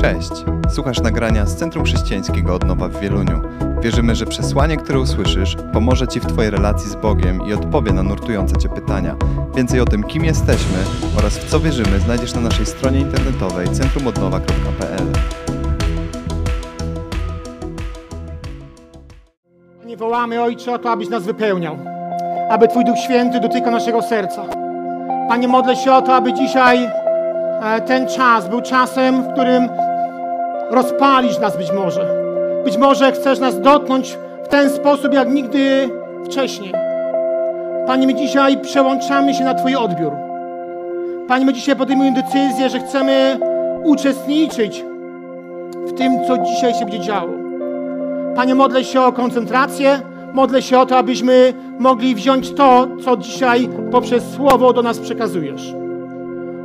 Cześć! Słuchasz nagrania z Centrum Chrześcijańskiego Odnowa w Wieluniu. Wierzymy, że przesłanie, które usłyszysz, pomoże Ci w Twojej relacji z Bogiem i odpowie na nurtujące Cię pytania. Więcej o tym, kim jesteśmy oraz w co wierzymy, znajdziesz na naszej stronie internetowej centrumodnowa.pl. Nie wołamy, Ojcze, o to, abyś nas wypełniał. Aby Twój Duch Święty dotyka naszego serca. Panie, modlę się o to, aby dzisiaj e, ten czas był czasem, w którym rozpalisz nas być może. Być może chcesz nas dotknąć w ten sposób, jak nigdy wcześniej. Panie, my dzisiaj przełączamy się na Twój odbiór. Panie, my dzisiaj podejmujemy decyzję, że chcemy uczestniczyć w tym, co dzisiaj się będzie działo. Panie, modlę się o koncentrację, modlę się o to, abyśmy mogli wziąć to, co dzisiaj poprzez Słowo do nas przekazujesz.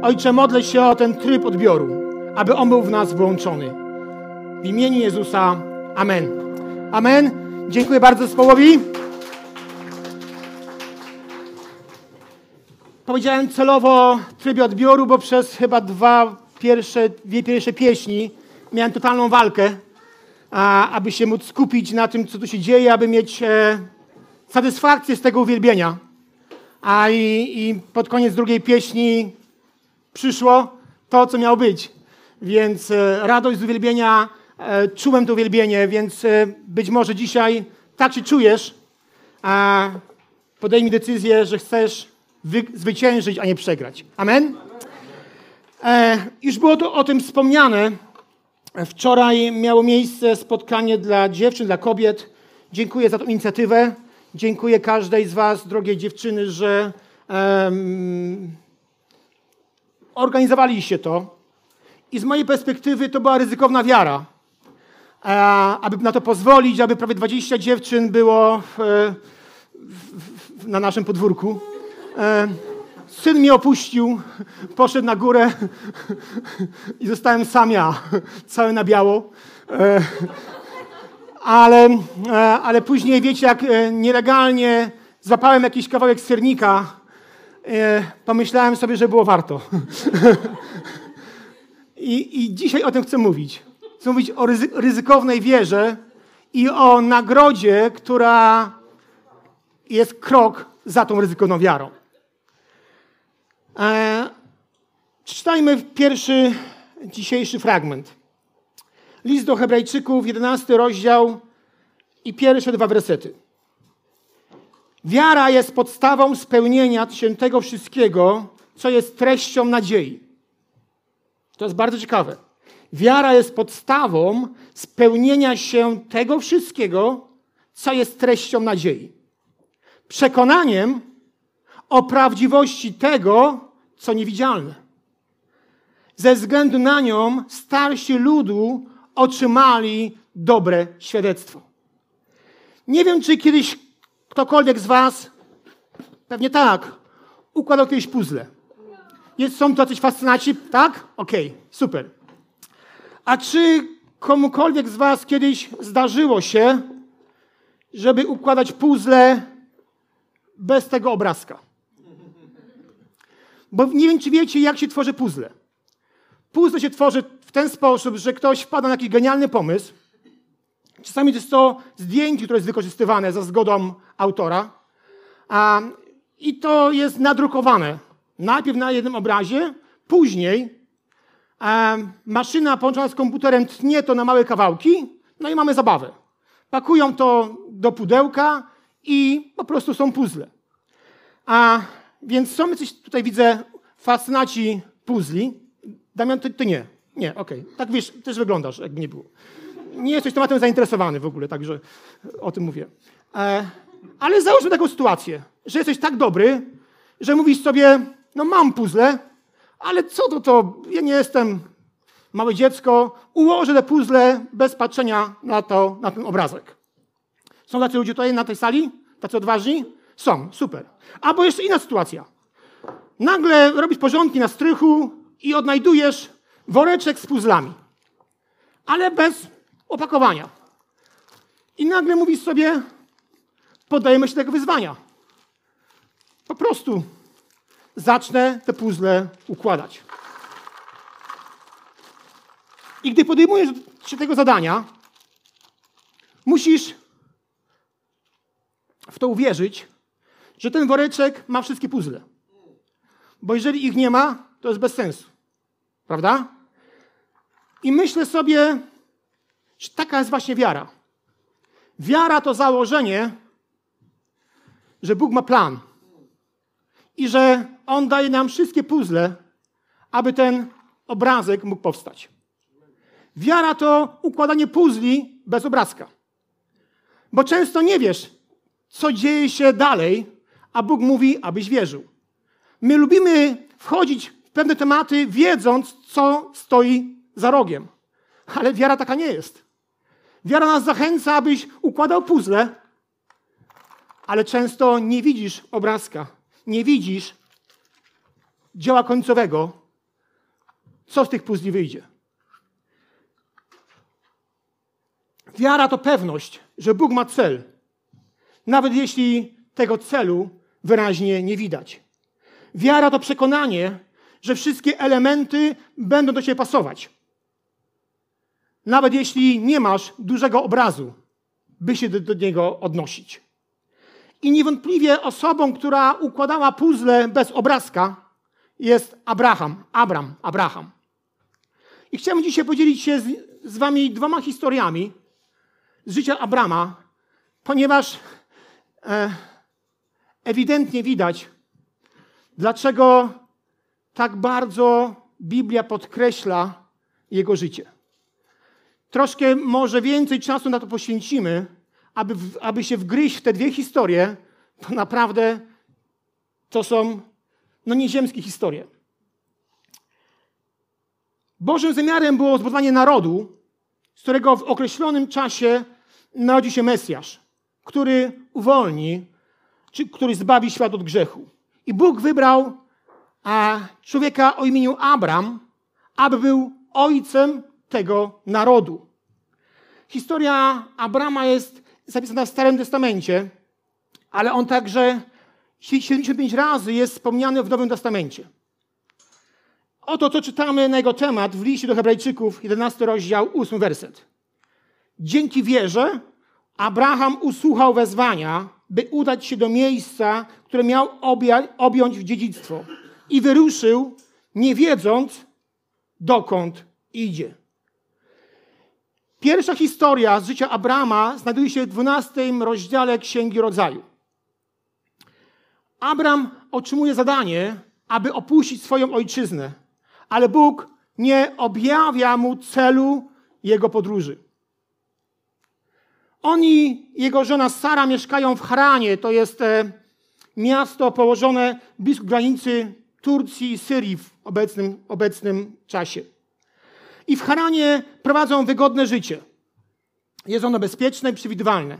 Ojcze, modlę się o ten tryb odbioru, aby on był w nas włączony. W imieniu Jezusa. Amen. Amen. Dziękuję bardzo zespołowi. Powiedziałem celowo w trybie odbioru, bo przez chyba dwa pierwsze, dwie pierwsze pieśni miałem totalną walkę a, aby się móc skupić na tym, co tu się dzieje, aby mieć e, satysfakcję z tego uwielbienia. A i, i pod koniec drugiej pieśni przyszło to, co miało być. Więc e, radość z uwielbienia, czułem to uwielbienie, więc e, być może dzisiaj tak się czujesz, a podejmij decyzję, że chcesz wy, zwyciężyć, a nie przegrać. Amen? E, już było to, o tym wspomniane. Wczoraj miało miejsce spotkanie dla dziewczyn, dla kobiet. Dziękuję za tę inicjatywę. Dziękuję każdej z Was, drogie dziewczyny, że um, organizowaliście to. I z mojej perspektywy to była ryzykowna wiara. Aby na to pozwolić, aby prawie 20 dziewczyn było w, w, w, na naszym podwórku. E, Syn mnie opuścił, poszedł na górę i zostałem sam ja, cały na biało. E, ale, e, ale później, wiecie, jak e, nielegalnie złapałem jakiś kawałek sernika, pomyślałem sobie, że było warto. I, I dzisiaj o tym chcę mówić. Chcę mówić o ryzykownej wierze i o nagrodzie, która jest krok za tą ryzykowną wiarą. E, przeczytajmy pierwszy dzisiejszy fragment. List do Hebrajczyków, 11 rozdział i pierwsze dwa wersety. Wiara jest podstawą spełnienia tego wszystkiego, co jest treścią nadziei. To jest bardzo ciekawe. Wiara jest podstawą spełnienia się tego wszystkiego, co jest treścią nadziei. Przekonaniem, o prawdziwości tego, co niewidzialne. Ze względu na nią starsi ludu otrzymali dobre świadectwo. Nie wiem, czy kiedyś ktokolwiek z Was, pewnie tak, układał kiedyś puzzle. Jest, są to jacyś fascynaci, tak? Okej, okay, super. A czy komukolwiek z Was kiedyś zdarzyło się, żeby układać puzzle bez tego obrazka? Bo nie wiem, czy wiecie, jak się tworzy puzzle. Puzzle się tworzy w ten sposób, że ktoś wpada na jakiś genialny pomysł. Czasami to jest to zdjęcie, które jest wykorzystywane za zgodą autora. A, I to jest nadrukowane. Najpierw na jednym obrazie, później maszyna połączona z komputerem tnie to na małe kawałki, no i mamy zabawę. Pakują to do pudełka i po prostu są puzzle. A więc są jacyś, tutaj widzę, fascynaci puzli. Damian, ty, ty nie. Nie, okej. Okay. Tak wiesz, też wyglądasz, jakby nie było. Nie jesteś tematem zainteresowany w ogóle, także o tym mówię. E, ale załóżmy taką sytuację, że jesteś tak dobry, że mówisz sobie, no mam puzzle, ale co to to, ja nie jestem małe dziecko, ułożę te puzzle bez patrzenia na, to, na ten obrazek. Są tacy ludzie tutaj na tej sali? Tacy odważni? Są, super. Albo jeszcze inna sytuacja. Nagle robisz porządki na strychu i odnajdujesz woreczek z puzzlami, ale bez opakowania. I nagle mówisz sobie, podajemy się tego wyzwania. Po prostu zacznę te puzzle układać. I gdy podejmujesz się tego zadania, musisz w to uwierzyć, że ten woreczek ma wszystkie puzzle. Bo jeżeli ich nie ma, to jest bez sensu. Prawda? I myślę sobie, że taka jest właśnie wiara. Wiara to założenie, że Bóg ma plan i że On daje nam wszystkie puzzle, aby ten obrazek mógł powstać. Wiara to układanie puzli bez obrazka. Bo często nie wiesz, co dzieje się dalej, a Bóg mówi, abyś wierzył. My lubimy wchodzić w pewne tematy, wiedząc, co stoi za rogiem. Ale wiara taka nie jest. Wiara nas zachęca, abyś układał puzzle, ale często nie widzisz obrazka, widzisz dzieła końcowego, co z tych puzli wyjdzie. Wiara to pewność, że Bóg ma cel, nawet jeśli tego celu wyraźnie nie widać. Wiara to przekonanie, że wszystkie elementy będą do siebie pasować. Nawet jeśli nie masz dużego obrazu, by się do, do niego odnosić. I niewątpliwie osobą, która układała puzzle bez obrazka, jest Abraham. Abram, Abraham. I chciałbym dzisiaj podzielić się z, z wami dwoma historiami z życia Abrama, ponieważ e, ewidentnie widać, dlaczego tak bardzo Biblia podkreśla jego życie. Troszkę może więcej czasu na to poświęcimy, aby, aby się wgryźć w te dwie historie, to naprawdę to są no nieziemskie historie. Bożym zamiarem było zbudowanie narodu, z którego w określonym czasie narodzi się Mesjasz, który uwolni, czy który zbawi świat od grzechu. I Bóg wybrał a, człowieka o imieniu Abram, aby był ojcem tego narodu. Historia Abrama jest zapisana w Starym Testamencie, ale on także 75 razy jest wspomniany w Nowym Testamencie. Oto co czytamy na jego temat w liście do Hebrajczyków, 11 rozdział, 8 werset. Dzięki wierze Abraham usłuchał wezwania, by udać się do miejsca, które miał objąć w dziedzictwo. I wyruszył, nie wiedząc, dokąd idzie. Pierwsza historia z życia Abrama znajduje się w 12 rozdziale Księgi Rodzaju. Abram otrzymuje zadanie, aby opuścić swoją ojczyznę, ale Bóg nie objawia mu celu jego podróży. On i jego żona Sara mieszkają w Haranie, to jest e, miasto położone blisko granicy Turcji i Syrii w obecnym, obecnym czasie. I w Haranie prowadzą wygodne życie. Jest ono bezpieczne i przewidywalne.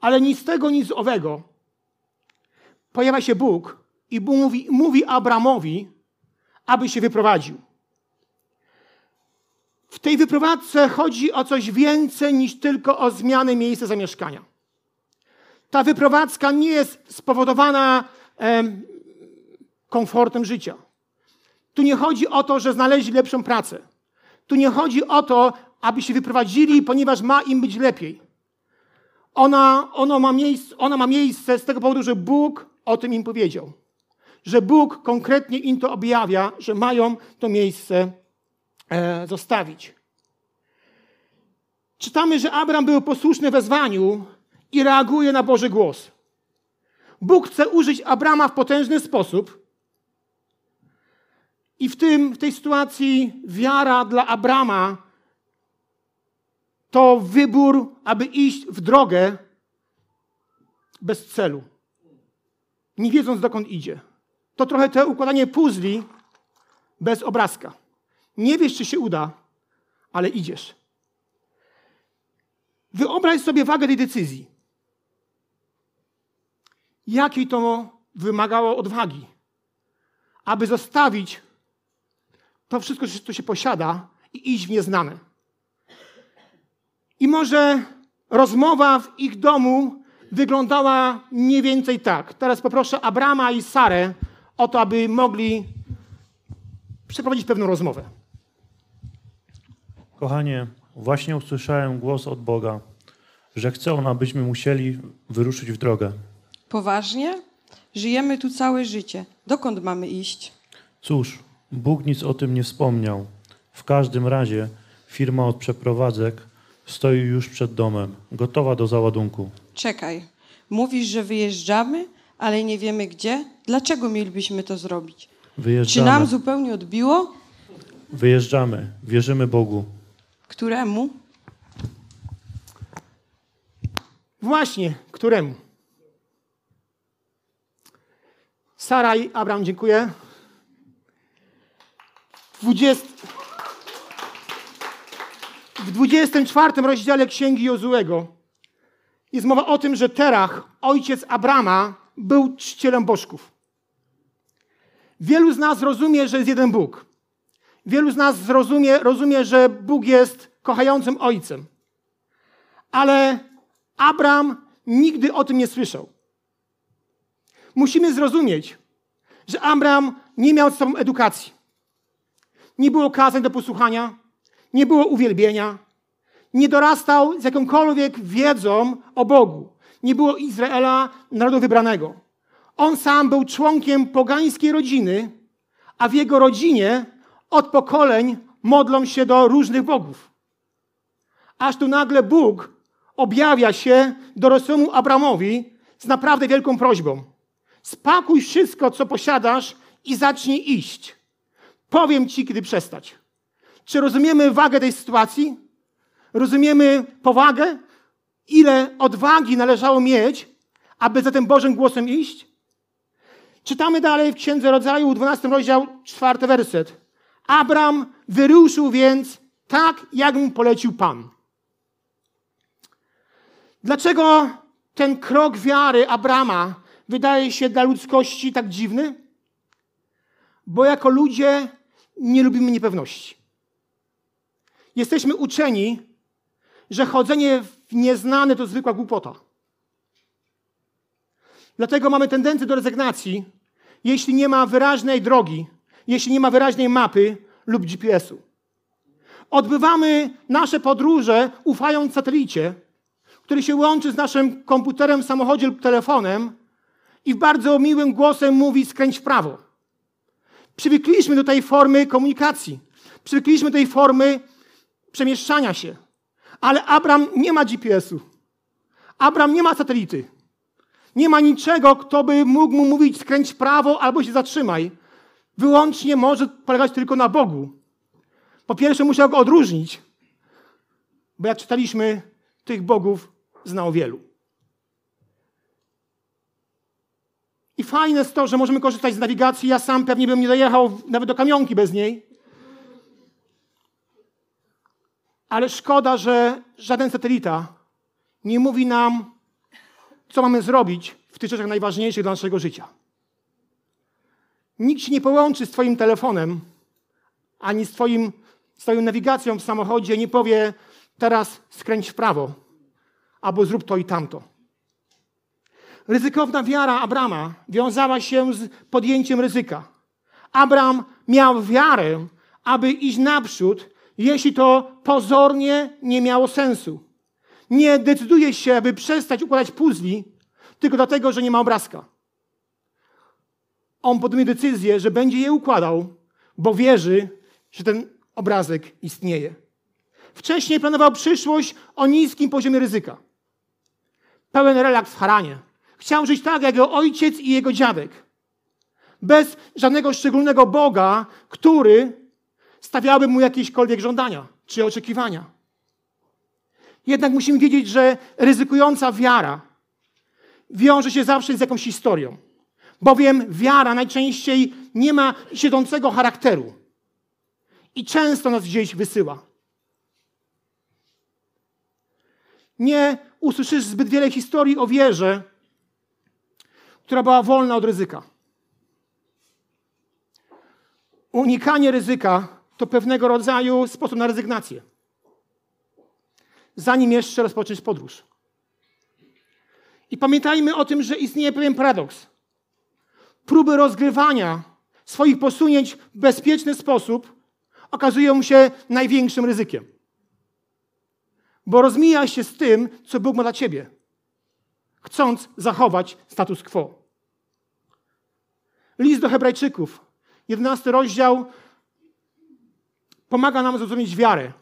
Ale nic z tego, nic z owego. Pojawia się Bóg i Bóg mówi, mówi Abramowi, aby się wyprowadził. W tej wyprowadzce chodzi o coś więcej niż tylko o zmianę miejsca zamieszkania. Ta wyprowadzka nie jest spowodowana em, komfortem życia. Tu nie chodzi o to, że znaleźli lepszą pracę. Tu nie chodzi o to, aby się wyprowadzili, ponieważ ma im być lepiej. Ona, ona, ma miejsce, ona ma miejsce z tego powodu, że Bóg o tym im powiedział. Że Bóg konkretnie im to objawia, że mają to miejsce e, zostawić. Czytamy, że Abraham był posłuszny wezwaniu i reaguje na Boży głos. Bóg chce użyć Abrama w potężny sposób. I w, tym, w tej sytuacji wiara dla Abrama to wybór, aby iść w drogę bez celu, nie wiedząc dokąd idzie. To trochę te układanie puzli bez obrazka. Nie wiesz, czy się uda, ale idziesz. Wyobraź sobie wagę tej decyzji. Jakiej to wymagało odwagi, aby zostawić to wszystko, co się posiada i iść w nieznane. I może rozmowa w ich domu wyglądała mniej więcej tak. Teraz poproszę Abrama i Sarę o to, aby mogli przeprowadzić pewną rozmowę. Kochanie, właśnie usłyszałem głos od Boga, że chce On, abyśmy musieli wyruszyć w drogę. Poważnie? Żyjemy tu całe życie. Dokąd mamy iść? Cóż, Bóg nic o tym nie wspomniał. W każdym razie firma od przeprowadzek stoi już przed domem, gotowa do załadunku. Czekaj. Mówisz, że wyjeżdżamy, ale nie wiemy gdzie? Dlaczego mielibyśmy to zrobić? Czy Wyjeżdżamy. nam zupełnie odbiło? Wyjeżdżamy. Wierzymy Bogu. Któremu? Właśnie, któremu? Sara i Abraham, dziękuję. 20... W 24 rozdziale Księgi Jozułego jest mowa o tym, że Terach, ojciec Abrama, był czcicielem bożków. Wielu z nas rozumie, że jest jeden Bóg. Wielu z nas zrozumie, rozumie, że Bóg jest kochającym ojcem. Ale Abram nigdy o tym nie słyszał. Musimy zrozumieć, że Abram nie miał z sobą edukacji. Nie było kazań do posłuchania, nie było uwielbienia, nie dorastał z jakąkolwiek wiedzą o Bogu. Nie było Izraela, narodu wybranego. On sam był członkiem pogańskiej rodziny, a w jego rodzinie od pokoleń modlą się do różnych bogów. Aż tu nagle Bóg objawia się dorosłemu Abramowi z naprawdę wielką prośbą. Spakuj wszystko, co posiadasz i zacznij iść. Powiem ci, kiedy przestać. Czy rozumiemy wagę tej sytuacji? Rozumiemy powagę? Ile odwagi należało mieć, aby za tym Bożym głosem iść? Czytamy dalej w Księdze Rodzaju, 12 rozdział, 4 werset. Abram wyruszył więc tak, jak mu polecił Pan. Dlaczego ten krok wiary Abrama wydaje się dla ludzkości tak dziwny? Bo jako ludzie nie lubimy niepewności. Jesteśmy uczeni, że chodzenie w nieznane to zwykła głupota. Dlatego mamy tendencję do rezygnacji, jeśli nie ma wyraźnej drogi, jeśli nie ma wyraźnej mapy lub GPS-u. Odbywamy nasze podróże ufając satelicie, który się łączy z naszym komputerem samochodzie lub telefonem i bardzo miłym głosem mówi skręć w prawo. Przywykliśmy do tej formy komunikacji. Przywykliśmy do tej formy przemieszczania się. Ale Abram nie ma GPS-u. Abram nie ma satelity. Nie ma niczego, kto by mógł mu mówić skręć prawo albo się zatrzymaj. Wyłącznie może polegać tylko na Bogu. Po pierwsze musiał go odróżnić, bo jak czytaliśmy, tych bogów znał wielu. I fajne jest to, że możemy korzystać z nawigacji. Ja sam pewnie bym nie dojechał nawet do kamionki bez niej. Ale szkoda, że żaden satelita nie mówi nam, co mamy zrobić w tych rzeczach najważniejszych dla naszego życia. Nikt się nie połączy z Twoim telefonem, ani z, twoim, z Twoją nawigacją w samochodzie, nie powie teraz skręć w prawo, albo zrób to i tamto. Ryzykowna wiara Abrama wiązała się z podjęciem ryzyka. Abram miał wiarę, aby iść naprzód, jeśli to pozornie nie miało sensu. Nie decyduje się, aby przestać układać puzli, tylko dlatego, że nie ma obrazka. On podejmie decyzję, że będzie je układał, bo wierzy, że ten obrazek istnieje. Wcześniej planował przyszłość o niskim poziomie ryzyka. Pełen relaks w Haranie. Chciał żyć tak, jak jego ojciec i jego dziadek. Bez żadnego szczególnego Boga, który stawiałby mu jakiekolwiek żądania czy oczekiwania. Jednak musimy wiedzieć, że ryzykująca wiara wiąże się zawsze z jakąś historią. Bowiem wiara najczęściej nie ma siedzącego charakteru i często nas gdzieś wysyła. Nie usłyszysz zbyt wiele historii o wierze, która była wolna od ryzyka. Unikanie ryzyka to pewnego rodzaju sposób na rezygnację. Zanim jeszcze rozpocząć podróż. I pamiętajmy o tym, że istnieje pewien paradoks. Próby rozgrywania swoich posunięć w bezpieczny sposób okazują się największym ryzykiem. bo rozmija się z tym, co Bóg ma dla ciebie, chcąc zachować status quo. List do Hebrajczyków, 11 rozdział, pomaga nam zrozumieć wiarę,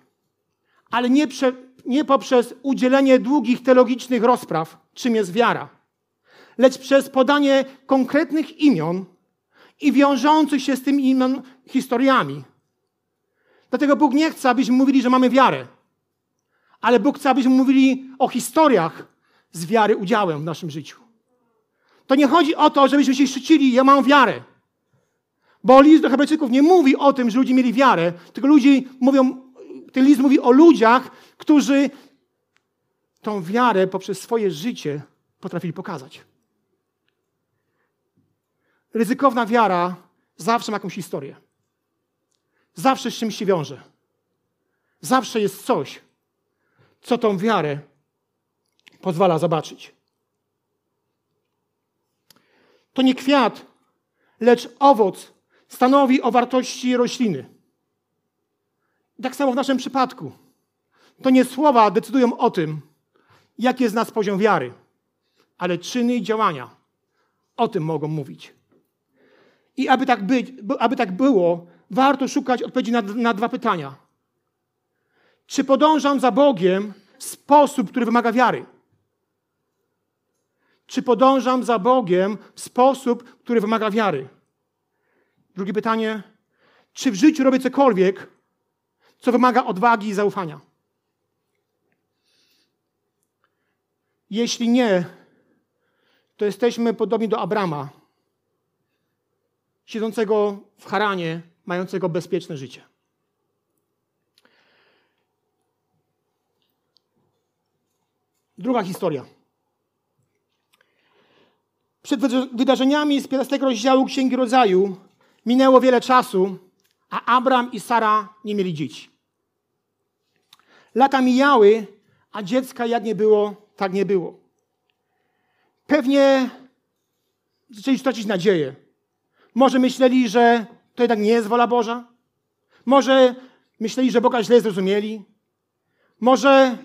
ale nie, prze, nie poprzez udzielenie długich teologicznych rozpraw, czym jest wiara, lecz przez podanie konkretnych imion i wiążących się z tym imion historiami. Dlatego Bóg nie chce, abyśmy mówili, że mamy wiarę, ale Bóg chce, abyśmy mówili o historiach z wiary udziałem w naszym życiu. To nie chodzi o to, żebyśmy się szczycili, ja mam wiarę. Bo list do Hebrajczyków nie mówi o tym, że ludzie mieli wiarę, tylko ludzie mówią, ten list mówi o ludziach, którzy tą wiarę poprzez swoje życie potrafili pokazać. Ryzykowna wiara zawsze ma jakąś historię. Zawsze z czymś się wiąże. Zawsze jest coś, co tą wiarę pozwala zobaczyć. To nie kwiat, lecz owoc stanowi o wartości rośliny. Tak samo w naszym przypadku. To nie słowa decydują o tym, jaki jest nas poziom wiary, ale czyny i działania o tym mogą mówić. I aby tak, być, aby tak było, warto szukać odpowiedzi na, na dwa pytania. Czy podążam za Bogiem w sposób, który wymaga wiary? Czy podążam za Bogiem w sposób, który wymaga wiary? Drugie pytanie. Czy w życiu robię cokolwiek, co wymaga odwagi i zaufania? Jeśli nie, to jesteśmy podobni do Abrama, siedzącego w Haranie, mającego bezpieczne życie. Druga historia. Przed wydarzeniami z 15 rozdziału Księgi Rodzaju minęło wiele czasu, a Abram i Sara nie mieli dzieci. Lata mijały, a dziecka jak nie było, tak nie było. Pewnie zaczęli stracić nadzieję. Może myśleli, że to jednak nie jest wola Boża. Może myśleli, że Boga źle zrozumieli. Może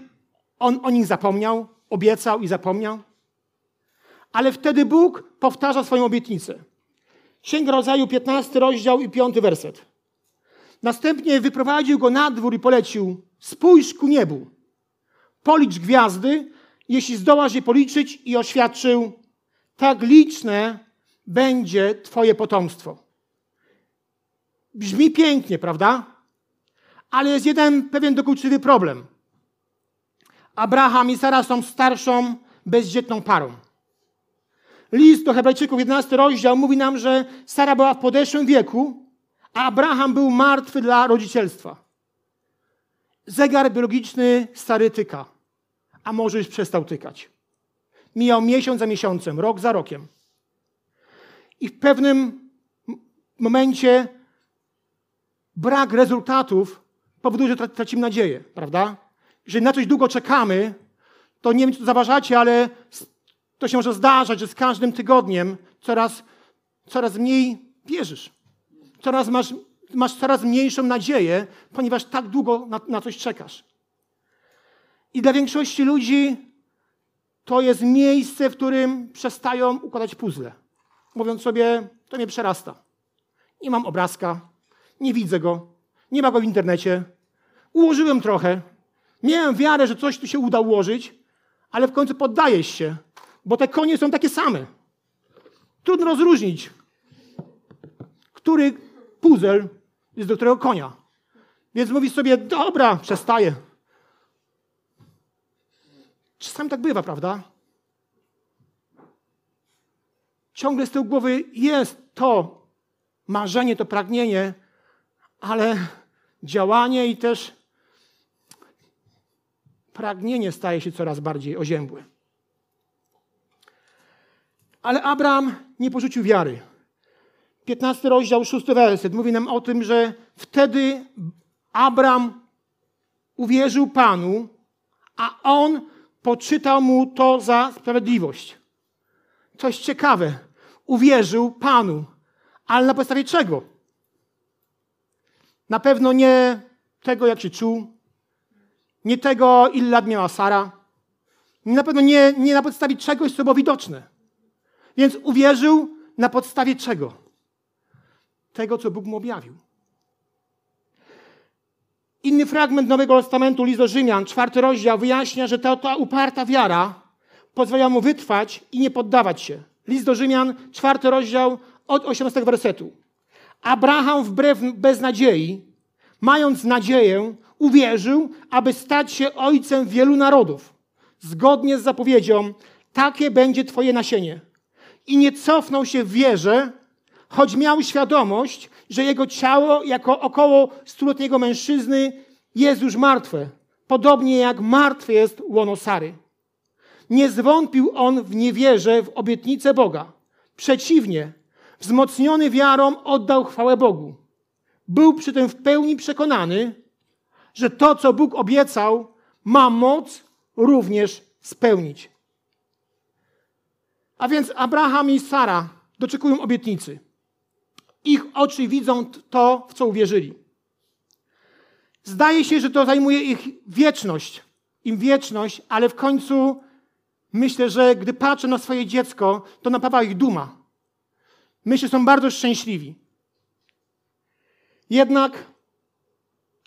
On o nich zapomniał, obiecał i zapomniał. Ale wtedy Bóg powtarza swoją obietnicę. Księga Rodzaju, 15 rozdział i 5 werset. Następnie wyprowadził go na dwór i polecił: Spójrz ku niebu, policz gwiazdy, jeśli zdołasz je policzyć, i oświadczył: Tak liczne będzie Twoje potomstwo. Brzmi pięknie, prawda? Ale jest jeden pewien dokuczliwy problem. Abraham i Sara są starszą, bezdzietną parą. List do Hebrajczyków, 11 rozdział, mówi nam, że Sara była w podeszłym wieku, a Abraham był martwy dla rodzicielstwa. Zegar biologiczny stary tyka, a może już przestał tykać. Mijał miesiąc za miesiącem, rok za rokiem. I w pewnym momencie brak rezultatów powoduje, że tracimy nadzieję, prawda? Jeżeli na coś długo czekamy, to nie wiem, czy to zaważacie, ale to się może zdarzać, że z każdym tygodniem coraz, coraz mniej wierzysz. Coraz masz, masz coraz mniejszą nadzieję, ponieważ tak długo na, na coś czekasz. I dla większości ludzi to jest miejsce, w którym przestają układać puzzle. Mówiąc sobie, to mnie przerasta. Nie mam obrazka, nie widzę go, nie ma go w internecie. Ułożyłem trochę. Miałem wiarę, że coś tu się uda ułożyć, ale w końcu poddajesz się, bo te konie są takie same. Trudno rozróżnić, który puzzle jest do którego konia. Więc mówisz sobie, dobra, przestaję. Czasami tak bywa, prawda? Ciągle z tyłu głowy jest to marzenie, to pragnienie, ale działanie i też pragnienie staje się coraz bardziej oziębłe. Ale Abraham nie porzucił wiary. 15 rozdział, 6 werset mówi nam o tym, że wtedy Abraham uwierzył Panu, a on poczytał mu to za sprawiedliwość. Coś ciekawe. Uwierzył Panu. Ale na podstawie czego? Na pewno nie tego, jak się czuł, nie tego, ile lat miała Sara, na pewno nie, nie na podstawie czegoś, co było widoczne. Więc uwierzył na podstawie czego? Tego, co Bóg mu objawił. Inny fragment Nowego Testamentu, list do Rzymian, czwarty rozdział, wyjaśnia, że ta, ta uparta wiara pozwala mu wytrwać i nie poddawać się. List do Rzymian, czwarty rozdział, od 18 wersetu. Abraham wbrew beznadziei, mając nadzieję, uwierzył, aby stać się ojcem wielu narodów. Zgodnie z zapowiedzią, takie będzie Twoje nasienie. I nie cofnął się w wierze, choć miał świadomość, że jego ciało jako około stuletniego mężczyzny jest już martwe, podobnie jak martwe jest łono Sary. Nie zwątpił on w niewierze w obietnicę Boga. Przeciwnie, wzmocniony wiarą oddał chwałę Bogu. Był przy tym w pełni przekonany, że to, co Bóg obiecał, ma moc również spełnić. A więc Abraham i Sara doczekują obietnicy. Ich oczy widzą to, w co uwierzyli. Zdaje się, że to zajmuje ich wieczność, im wieczność, ale w końcu myślę, że gdy patrzę na swoje dziecko, to napawa ich duma. Myślę, że są bardzo szczęśliwi. Jednak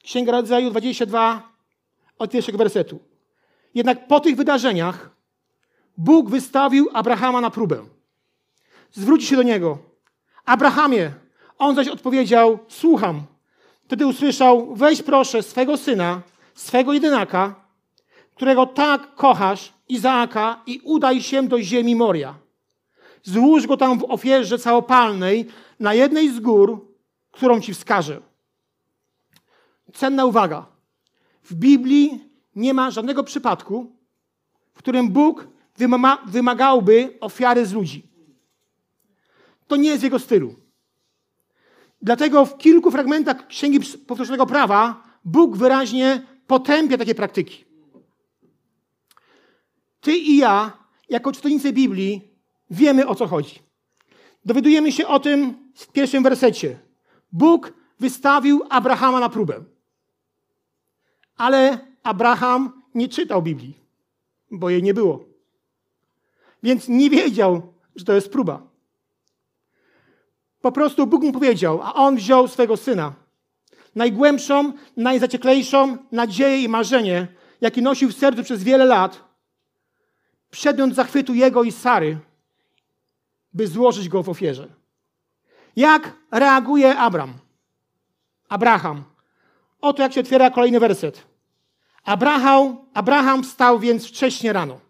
Księga Rodzaju 22 od pierwszego wersetu. Jednak po tych wydarzeniach Bóg wystawił Abrahama na próbę. Zwróci się do niego. Abrahamie, on zaś odpowiedział: Słucham. Wtedy usłyszał: Weź proszę swego syna, swego jedynaka, którego tak kochasz, Izaaka, i udaj się do ziemi Moria. Złóż go tam w ofierze całopalnej na jednej z gór, którą ci wskażę. Cenna uwaga. W Biblii nie ma żadnego przypadku, w którym Bóg wymagałby ofiary z ludzi. To nie jest jego stylu. Dlatego w kilku fragmentach Księgi Powtórzonego Prawa Bóg wyraźnie potępia takie praktyki. Ty i ja, jako czytelnicy Biblii, wiemy o co chodzi. Dowiadujemy się o tym w pierwszym wersecie. Bóg wystawił Abrahama na próbę. Ale Abraham nie czytał Biblii, bo jej nie było. Więc nie wiedział, że to jest próba. Po prostu Bóg mu powiedział, a on wziął swego syna. Najgłębszą, najzacieklejszą nadzieję i marzenie, jakie nosił w sercu przez wiele lat, przedmiot zachwytu jego i Sary, by złożyć go w ofierze. Jak reaguje Abram? Abraham. Oto jak się otwiera kolejny werset. Abraham, Abraham wstał więc wcześnie rano.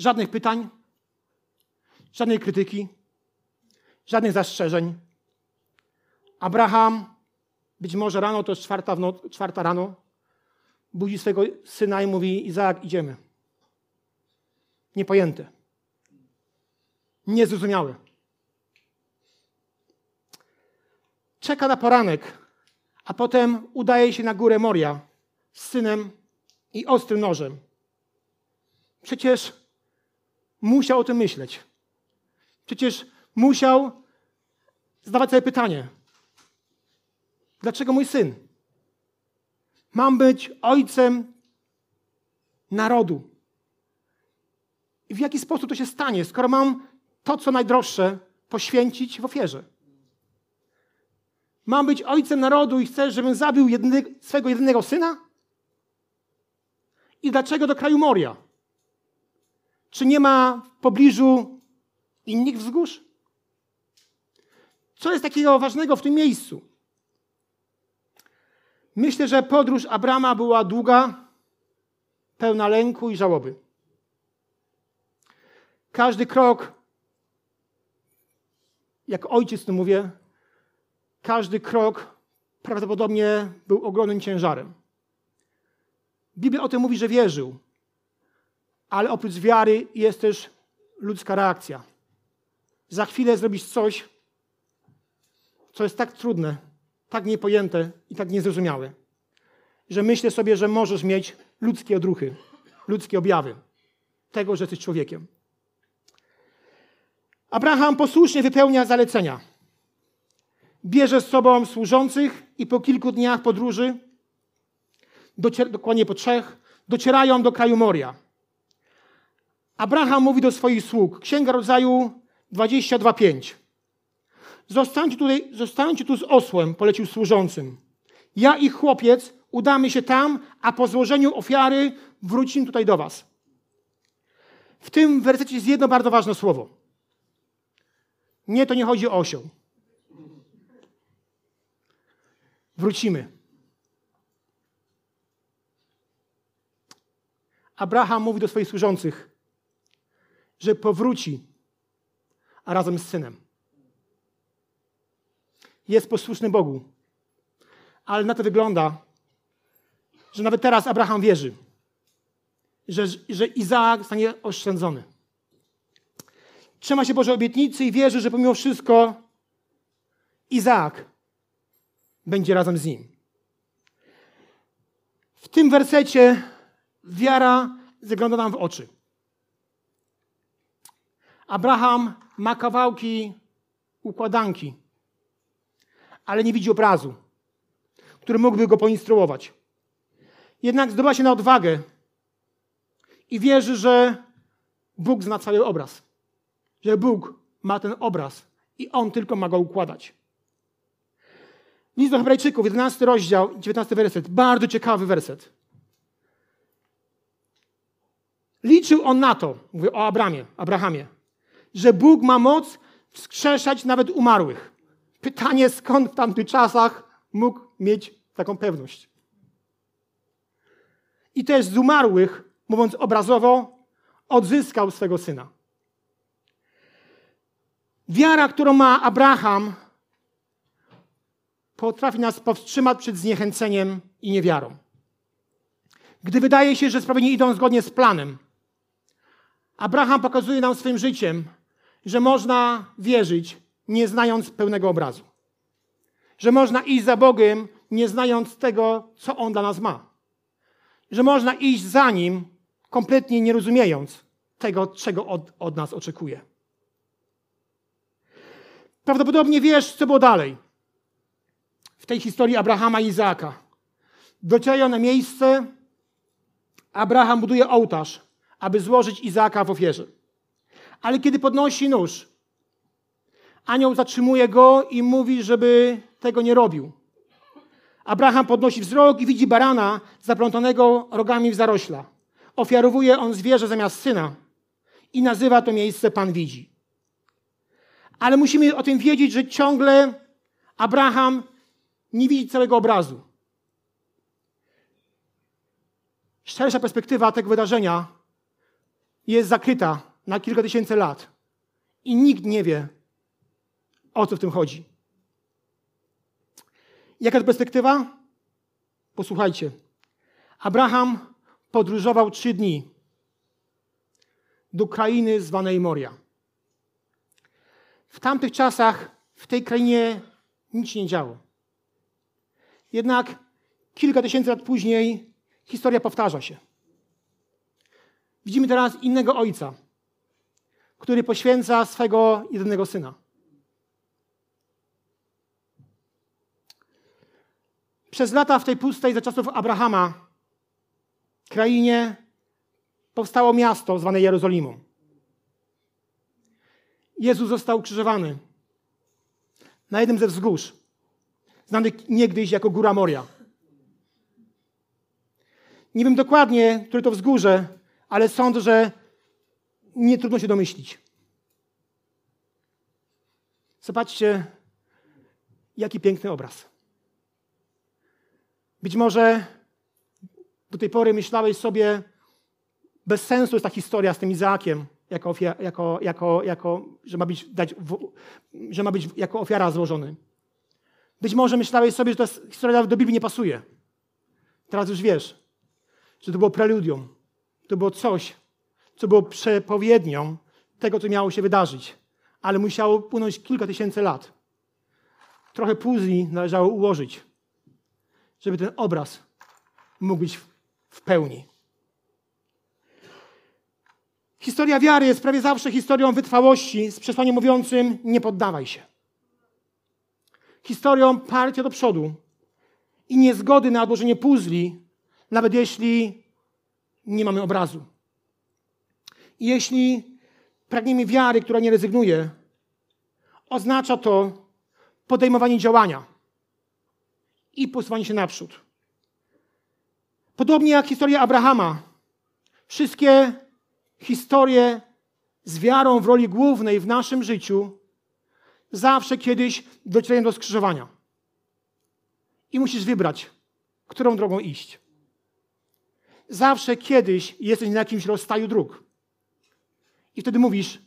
Żadnych pytań, żadnej krytyki, żadnych zastrzeżeń. Abraham, być może rano, to jest czwarta, no, czwarta rano, budzi swego syna i mówi: Izaak, idziemy. Niepojęte. Niezrozumiałe. Czeka na poranek, a potem udaje się na górę Moria z synem i ostrym nożem. Przecież musiał o tym myśleć. Przecież musiał zdawać sobie pytanie: dlaczego mój syn? Mam być ojcem narodu. I w jaki sposób to się stanie, skoro mam to, co najdroższe, poświęcić w ofierze? Mam być ojcem narodu i chcesz, żebym zabił jedny, swego jedynego syna? I dlaczego do kraju Moria? Czy nie ma w pobliżu innych wzgórz? Co jest takiego ważnego w tym miejscu? Myślę, że podróż Abrama była długa, pełna lęku i żałoby. Każdy krok, jak ojciec to mówię, każdy krok prawdopodobnie był ogromnym ciężarem. Biblia o tym mówi, że wierzył, ale oprócz wiary jest też ludzka reakcja. Za chwilę zrobisz coś, co jest tak trudne, tak niepojęte i tak niezrozumiałe, że myślę sobie, że możesz mieć ludzkie odruchy, ludzkie objawy tego, że jesteś człowiekiem. Abraham posłusznie wypełnia zalecenia. Bierze z sobą służących i po kilku dniach podróży dokładnie po trzech, docierają do kraju Moria. Abraham mówi do swoich sług, Księga Rodzaju 22:5. Zostańcie, tutaj, zostańcie tu z osłem, polecił służącym. Ja i chłopiec udamy się tam, a po złożeniu ofiary wrócimy tutaj do was. W tym wersecie jest jedno bardzo ważne słowo. Nie, to nie chodzi o osioł. Wrócimy. Abraham mówi do swoich służących, że powróci, a razem z synem. Jest posłuszny Bogu. Ale na to wygląda, że nawet teraz Abraham wierzy, że, że Izaak zostanie oszczędzony. Trzyma się Boże obietnicy i wierzy, że pomimo wszystko Izaak będzie razem z nim. W tym wersecie wiara zagląda nam w oczy. Abraham ma kawałki układanki, ale nie widzi obrazu, który mógłby go poinstruować. Jednak zdobywa się na odwagę i wierzy, że Bóg zna cały obraz. Że Bóg ma ten obraz i On tylko ma go układać. List do Hebrajczyków, 11 rozdział, 19 werset. Bardzo ciekawy werset. Liczył on na to, mówię o Abramie, Abrahamie, że Bóg ma moc wskrzeszać nawet umarłych. Pytanie, skąd w tamtych czasach mógł mieć taką pewność? I też z umarłych, mówiąc obrazowo, odzyskał swego syna. Wiara, którą ma Abraham, potrafi nas powstrzymać przed zniechęceniem i niewiarą. Gdy wydaje się, że sprawy nie idą zgodnie z planem, Abraham pokazuje nam swoim życiem, że można wierzyć, nie znając pełnego obrazu. Że można iść za Bogiem, nie znając tego, co On dla nas ma. Że można iść za Nim, kompletnie nie rozumiejąc tego, czego od, od nas oczekuje. Prawdopodobnie wiesz, co było dalej. W tej historii Abrahama i Izaaka. Docierają na miejsce, Abraham buduje ołtarz, aby złożyć Izaaka w ofierze. Ale kiedy podnosi nóż, anioł zatrzymuje go i mówi, żeby tego nie robił. Abraham podnosi wzrok i widzi barana zaplątanego rogami w zarośla. Ofiarowuje on zwierzę zamiast syna i nazywa to miejsce Pan widzi. Ale musimy o tym wiedzieć, że ciągle Abraham nie widzi całego obrazu. Szersza perspektywa tego wydarzenia jest zakryta na kilka tysięcy lat i nikt nie wie, o co w tym chodzi. Jaka to perspektywa? Posłuchajcie. Abraham podróżował trzy dni do krainy zwanej Moria. W tamtych czasach w tej krainie nic nie działo. Jednak kilka tysięcy lat później historia powtarza się. Widzimy teraz innego ojca, który poświęca swego jedynego syna. Przez lata w tej pustej za czasów Abrahama krainie powstało miasto zwane Jerozolimą. Jezus został ukrzyżowany na jednym ze wzgórz, znany niegdyś jako Góra Moria. Nie wiem dokładnie, które to wzgórze, ale sądzę, że nie trudno się domyślić. Zobaczcie, jaki piękny obraz. Być może do tej pory myślałeś sobie, bez sensu jest ta historia z tym Izaakiem, jako, jako, jako, jako że, ma być, dać, że ma być jako ofiara złożony. Być może myślałeś sobie, że ta historia do Biblii nie pasuje. Teraz już wiesz, że to było preludium. To było coś, co było przepowiednią tego, co miało się wydarzyć. Ale musiało płynąć kilka tysięcy lat. Trochę puzli należało ułożyć, żeby ten obraz mógł być w pełni. Historia wiary jest prawie zawsze historią wytrwałości z przesłaniem mówiącym nie poddawaj się. Historią parcia do przodu i niezgody na odłożenie puzli nawet jeśli nie mamy obrazu. Jeśli pragniemy wiary, która nie rezygnuje, oznacza to podejmowanie działania i posuwanie się naprzód. Podobnie jak historia Abrahama, wszystkie historie z wiarą w roli głównej w naszym życiu zawsze kiedyś docierają do skrzyżowania. I musisz wybrać, którą drogą iść. Zawsze kiedyś jesteś na jakimś rozstaju dróg. I wtedy mówisz,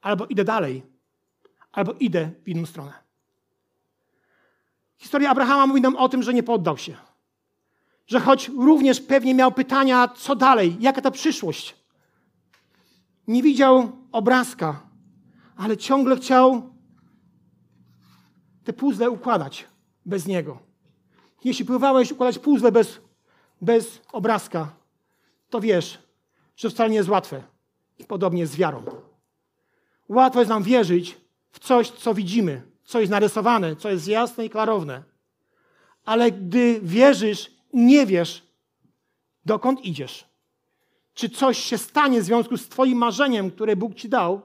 albo idę dalej, albo idę w inną stronę. Historia Abrahama mówi nam o tym, że nie poddał się. Że choć również pewnie miał pytania, co dalej, jaka ta przyszłość. Nie widział obrazka, ale ciągle chciał te puzzle układać bez niego. Jeśli próbowałeś układać puzzle bez, bez obrazka, to wiesz, że wcale nie jest łatwe. I podobnie z wiarą. Łatwo jest nam wierzyć w coś, co widzimy, co jest narysowane, co jest jasne i klarowne. Ale gdy wierzysz, nie wiesz, dokąd idziesz. Czy coś się stanie w związku z Twoim marzeniem, które Bóg Ci dał,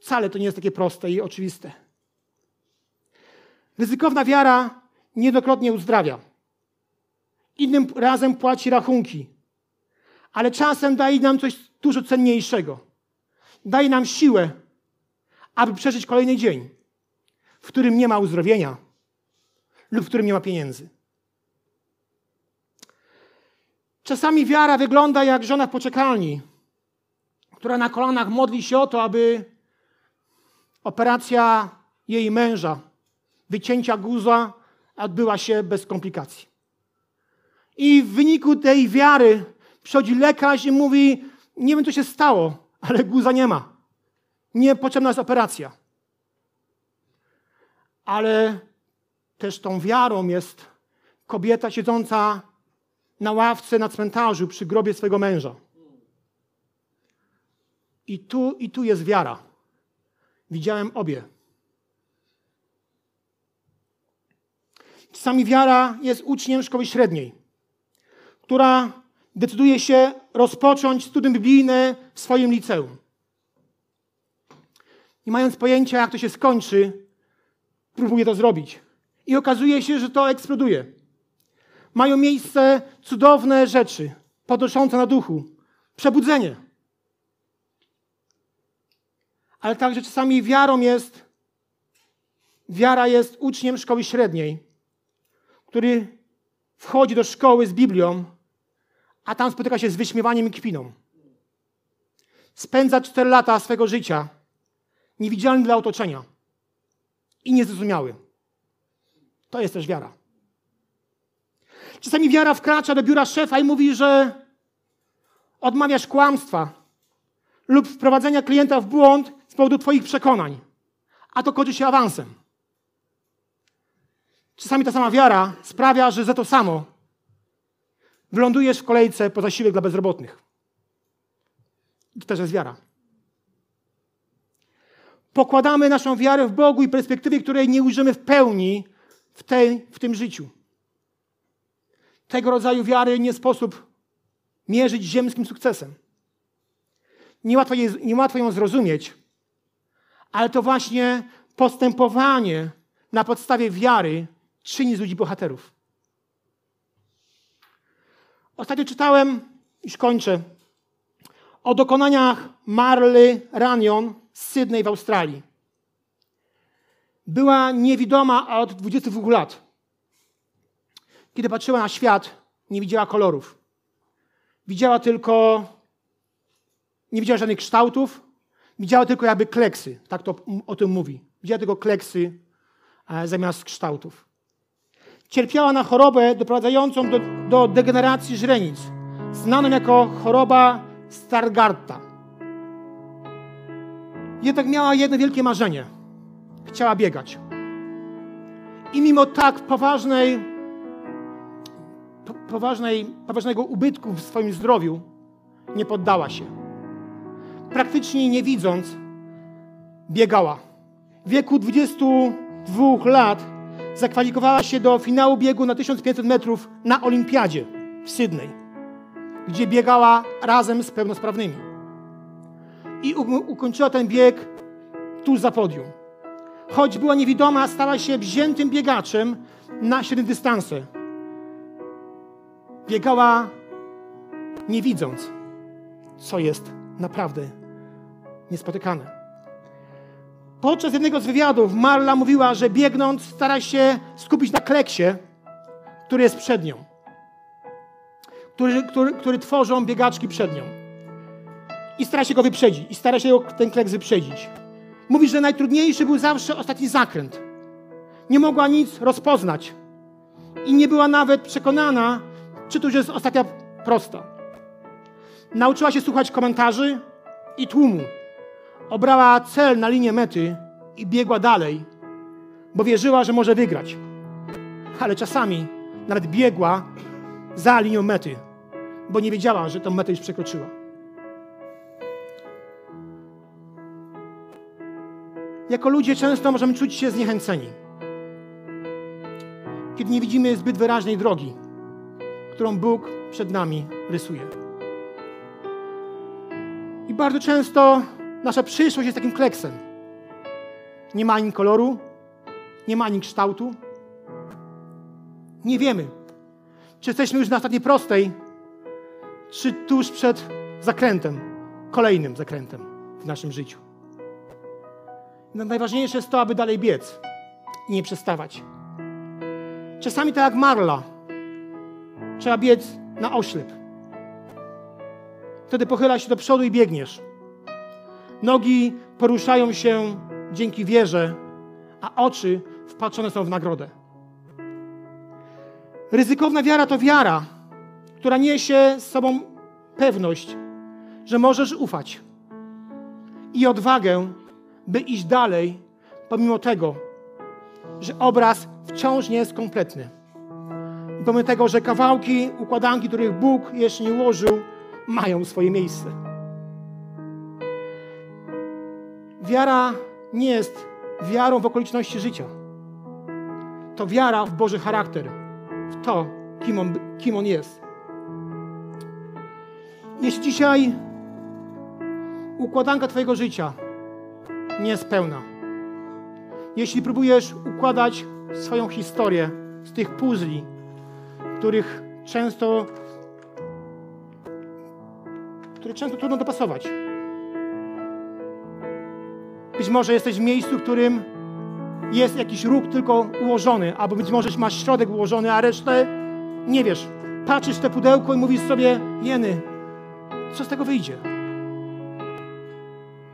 wcale to nie jest takie proste i oczywiste. Ryzykowna wiara niejednokrotnie uzdrawia. Innym razem płaci rachunki, ale czasem daje nam coś dużo cenniejszego. Daje nam siłę, aby przeżyć kolejny dzień, w którym nie ma uzdrowienia lub w którym nie ma pieniędzy. Czasami wiara wygląda jak żona w poczekalni, która na kolanach modli się o to, aby operacja jej męża, wycięcia guza, odbyła się bez komplikacji. I w wyniku tej wiary przychodzi lekarz i mówi: Nie wiem, co się stało, ale guza nie ma. Nie potrzebna jest operacja. Ale też tą wiarą jest kobieta siedząca na ławce na cmentarzu przy grobie swojego męża. I tu, i tu jest wiara. Widziałem obie. Czasami wiara jest uczniem szkoły średniej, która decyduje się rozpocząć studium biblijne w swoim liceum. Nie mając pojęcia, jak to się skończy, próbuje to zrobić. I okazuje się, że to eksploduje. Mają miejsce cudowne rzeczy, podnoszące na duchu, przebudzenie. Ale także czasami wiarą jest, wiara jest uczniem szkoły średniej, który wchodzi do szkoły z Biblią, a tam spotyka się z wyśmiewaniem i kpiną. Spędza cztery lata swego życia niewidzialny dla otoczenia i niezrozumiały. To jest też wiara. Czasami wiara wkracza do biura szefa i mówi, że odmawiasz kłamstwa lub wprowadzenia klienta w błąd z powodu Twoich przekonań, a to kończy się awansem. Czasami ta sama wiara sprawia, że za to samo wylądujesz w kolejce po zasiłek dla bezrobotnych. I to też jest wiara. Pokładamy naszą wiarę w Bogu i perspektywie, której nie ujrzymy w pełni w, tej, w tym życiu. Tego rodzaju wiary nie sposób mierzyć ziemskim sukcesem. Niełatwo, je, niełatwo ją zrozumieć, ale to właśnie postępowanie na podstawie wiary czyni z ludzi bohaterów. Ostatnio czytałem, już kończę, o dokonaniach Marly Ranion z Sydney w Australii. Była niewidoma od 22 lat. Kiedy patrzyła na świat, nie widziała kolorów. Widziała tylko, nie widziała żadnych kształtów, widziała tylko jakby kleksy, tak to o tym mówi. Widziała tylko kleksy e, zamiast kształtów. Cierpiała na chorobę doprowadzającą do, do degeneracji źrenic, znaną jako choroba Stargarta. Jednak miała jedno wielkie marzenie. Chciała biegać. I mimo tak poważnej, poważnej, poważnego ubytku w swoim zdrowiu, nie poddała się. Praktycznie nie widząc, biegała. W wieku 22 lat zakwalifikowała się do finału biegu na 1500 metrów na Olimpiadzie. w Sydney, gdzie biegała razem z pełnosprawnymi. I ukończyła ten bieg tuż za podium. Choć była niewidoma, stała się wziętym biegaczem na średnie dystanse. Biegała nie widząc, co jest naprawdę niespotykane. Podczas jednego z wywiadów Marla mówiła, że biegnąc stara się skupić na kleksie, który jest przed nią, który, który, który tworzą biegaczki przed nią. I stara się go wyprzedzić, i stara się ten kleks wyprzedzić. Mówi, że najtrudniejszy był zawsze ostatni zakręt. Nie mogła nic rozpoznać i nie była nawet przekonana, czy to już jest ostatnia prosta. Nauczyła się słuchać komentarzy i tłumu. Obrała cel na linię mety i biegła dalej, bo wierzyła, że może wygrać. Ale czasami nawet biegła za linią mety, bo nie wiedziała, że tę metę już przekroczyła. Jako ludzie często możemy czuć się zniechęceni, kiedy nie widzimy zbyt wyraźnej drogi, którą Bóg przed nami rysuje. I bardzo często nasza przyszłość jest takim kleksem. Nie ma ani koloru, nie ma ani kształtu. Nie wiemy, czy jesteśmy już na ostatniej prostej, czy tuż przed zakrętem, kolejnym zakrętem w naszym życiu. No, najważniejsze jest to, aby dalej biec i nie przestawać. Czasami tak jak Marla, trzeba biec na oślep. Wtedy pochyla się do przodu i biegniesz. Nogi poruszają się dzięki wierze, a oczy wpatrzone są w nagrodę. Ryzykowna wiara to wiara, która niesie z sobą pewność, że możesz ufać i odwagę, by iść dalej, pomimo tego, że obraz wciąż nie jest kompletny. Pomimo tego, że kawałki, układanki, których Bóg jeszcze nie ułożył, mają swoje miejsce. Wiara nie jest wiarą w okoliczności życia. To wiara w Boży charakter, w to, kim On, kim on jest. Jeśli dzisiaj układanka Twojego życia nie jest pełna, jeśli próbujesz układać swoją historię z tych puzli, których często, które często trudno dopasować. Być może jesteś w miejscu, w którym jest jakiś róg tylko ułożony, albo być może masz środek ułożony, a resztę nie wiesz. Patrzysz te pudełko i mówisz sobie, jeny, co z tego wyjdzie?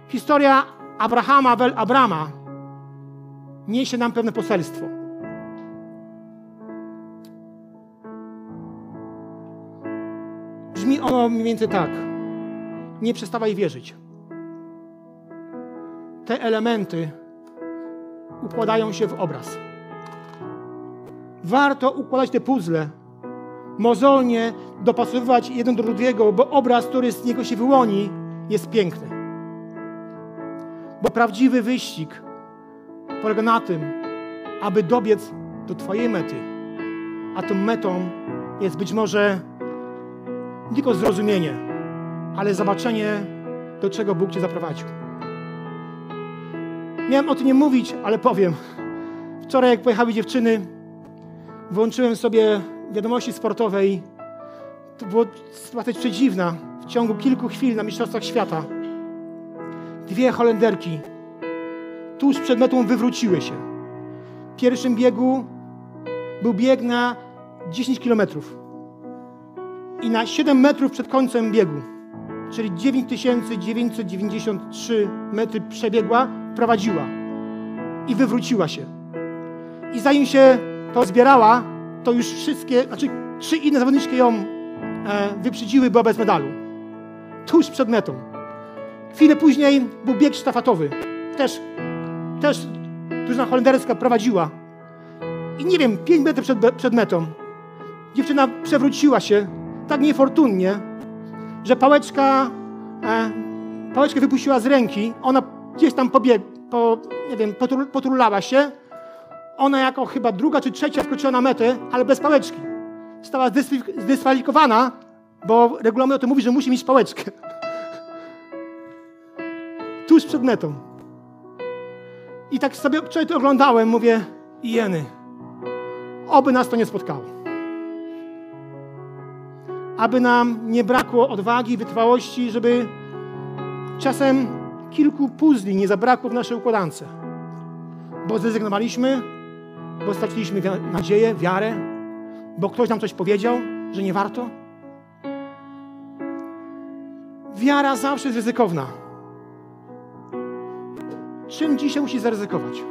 Historia Abrahama, Wel Abrama niesie nam pewne poselstwo. Brzmi ono mniej więcej tak. Nie przestawaj wierzyć. Te elementy układają się w obraz. Warto układać te puzzle, mozolnie dopasowywać jeden do drugiego, bo obraz, który z niego się wyłoni, jest piękny. Bo prawdziwy wyścig polega na tym, aby dobiec do Twojej mety. A tą metą jest być może nie tylko zrozumienie, ale zobaczenie, do czego Bóg Cię zaprowadził. Miałem o tym nie mówić, ale powiem. Wczoraj, jak pojechały dziewczyny, włączyłem sobie wiadomości sportowej. To było sytuacja przedziwna. W ciągu kilku chwil na Mistrzostwach Świata dwie Holenderki tuż przed metą wywróciły się. W pierwszym biegu był bieg na 10 kilometrów i na 7 metrów przed końcem biegu, czyli 9993 metry przebiegła, prowadziła i wywróciła się. I zanim się to zbierała, to już wszystkie, znaczy trzy inne zawodniczki ją e, wyprzedziły, była bez medalu. Tuż przed metą. Chwilę później był bieg sztafetowy. Też, też drużyna holenderska prowadziła. I nie wiem, 5 metrów przed, przed metą dziewczyna przewróciła się tak niefortunnie, że pałeczka, e, pałeczkę wypuściła z ręki. Ona gdzieś tam pobieg, po, nie wiem, potur, poturlała się. Ona jako chyba druga czy trzecia wkroczyła na metę, ale bez pałeczki. została zdyskwalif- zdyskwalifikowana, bo regulamin o tym mówi, że musi mieć pałeczkę. Tuż przed metą. I tak sobie wczoraj to oglądałem, mówię, jeny, oby nas to nie spotkało. Aby nam nie brakło odwagi, wytrwałości, żeby czasem kilku puzli nie zabrakło w naszej układance. Bo zrezygnowaliśmy, bo straciliśmy nadzieję, wiarę, bo ktoś nam coś powiedział, że nie warto. Wiara zawsze jest ryzykowna. Czym dzisiaj musisz zaryzykować?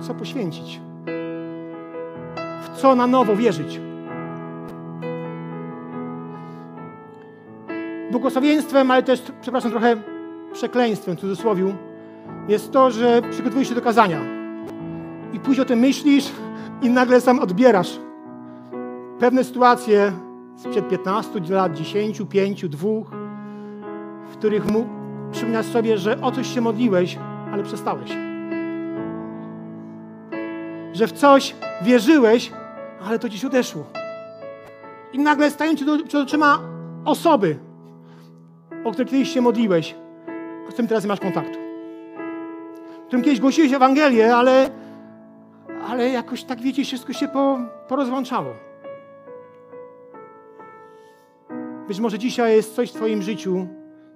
Co poświęcić? W co na nowo wierzyć? Błogosławieństwem, ale też, przepraszam, trochę przekleństwem w cudzysłowiu, jest to, że przygotowujesz się do kazania i później o tym myślisz i nagle sam odbierasz pewne sytuacje sprzed 15 lat, 10, 5, 2, w których mu przypominasz sobie, że o coś się modliłeś, ale przestałeś. Że w coś wierzyłeś, ale to dziś odeszło. I nagle stają ci przed oczyma osoby, o których kiedyś się modliłeś, z którym teraz nie masz kontaktu. Którym kiedyś głosiłeś Ewangelię, ale, ale jakoś tak wiecie, wszystko się po, porozłączało. Być może dzisiaj jest coś w Twoim życiu,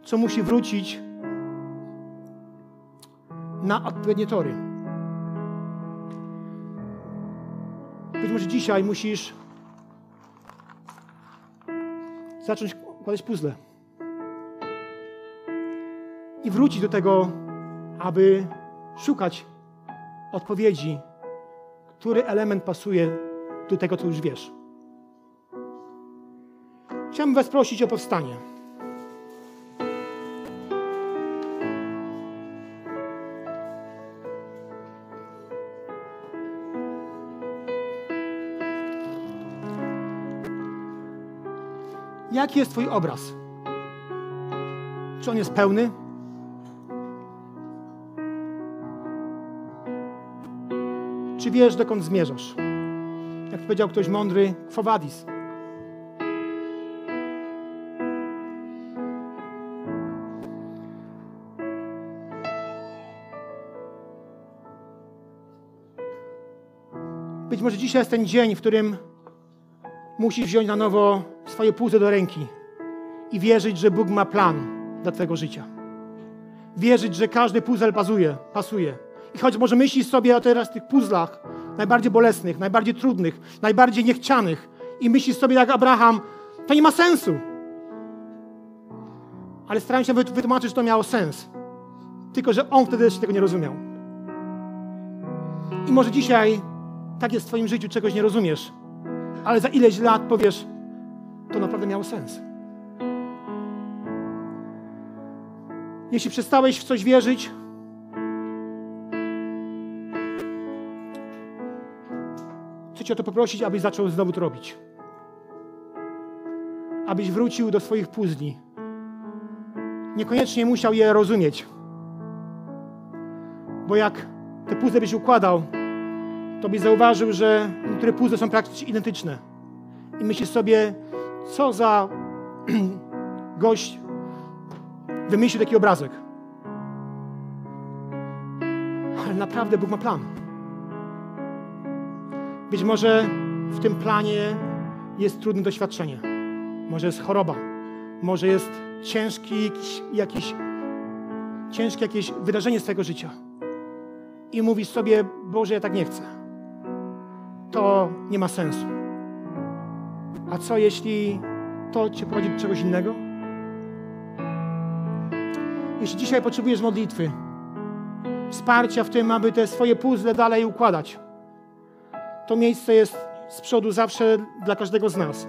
co musi wrócić na odpowiednie tory. Być może dzisiaj musisz zacząć układać puzzle i wrócić do tego, aby szukać odpowiedzi, który element pasuje do tego, co już wiesz. Chciałbym Was prosić o powstanie. Jaki jest Twój obraz? Czy on jest pełny? Wiesz, dokąd zmierzasz? Jak powiedział ktoś mądry, quo vadis. Być może dzisiaj jest ten dzień, w którym musisz wziąć na nowo swoje puzzle do ręki i wierzyć, że Bóg ma plan dla Twojego życia. Wierzyć, że każdy puzzle pasuje, pasuje. I choć może myślisz sobie o teraz tych puzzlach najbardziej bolesnych, najbardziej trudnych, najbardziej niechcianych i myślisz sobie jak Abraham, to nie ma sensu. Ale staram się wyt- wytłumaczyć, że to miało sens. Tylko, że on wtedy jeszcze tego nie rozumiał. I może dzisiaj tak jest w Twoim życiu, czegoś nie rozumiesz, ale za ileś lat powiesz, to naprawdę miało sens. Jeśli przestałeś w coś wierzyć, Cię o to poprosić, abyś zaczął znowu to robić. Abyś wrócił do swoich puzli. Niekoniecznie musiał je rozumieć. Bo jak te puzzle byś układał, to byś zauważył, że niektóre puzzle są praktycznie identyczne. I myślisz sobie, co za gość wymyślił taki obrazek. Ale naprawdę Bóg ma plan. Być może w tym planie jest trudne doświadczenie. Może jest choroba. Może jest ciężki jakiś, jakiś, ciężkie jakieś wydarzenie z Twojego życia. I mówisz sobie, Boże, ja tak nie chcę. To nie ma sensu. A co jeśli to Cię prowadzi do czegoś innego? Jeśli dzisiaj potrzebujesz modlitwy, wsparcia w tym, aby te swoje puzzle dalej układać, to miejsce jest z przodu zawsze dla każdego z nas.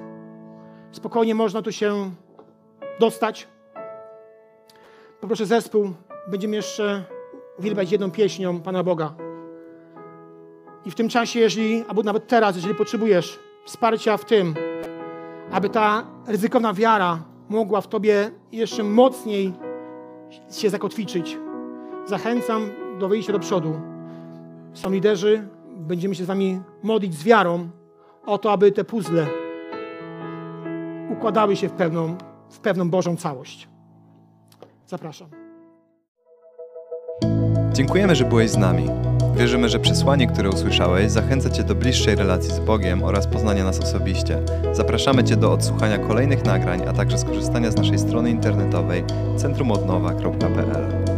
Spokojnie można tu się dostać. Poproszę zespół, będziemy jeszcze uwielbiać jedną pieśnią Pana Boga. I w tym czasie, jeżeli, albo nawet teraz, jeżeli potrzebujesz wsparcia w tym, aby ta ryzykowna wiara mogła w Tobie jeszcze mocniej się zakotwiczyć, zachęcam do wyjścia do przodu. Są liderzy, będziemy się z Wami modlić z wiarą o to, aby te puzzle układały się w pewną, w pewną Bożą całość. Zapraszam. Dziękujemy, że byłeś z nami. Wierzymy, że przesłanie, które usłyszałeś, zachęca Cię do bliższej relacji z Bogiem oraz poznania nas osobiście. Zapraszamy Cię do odsłuchania kolejnych nagrań, a także skorzystania z naszej strony internetowej centrumodnowa.pl.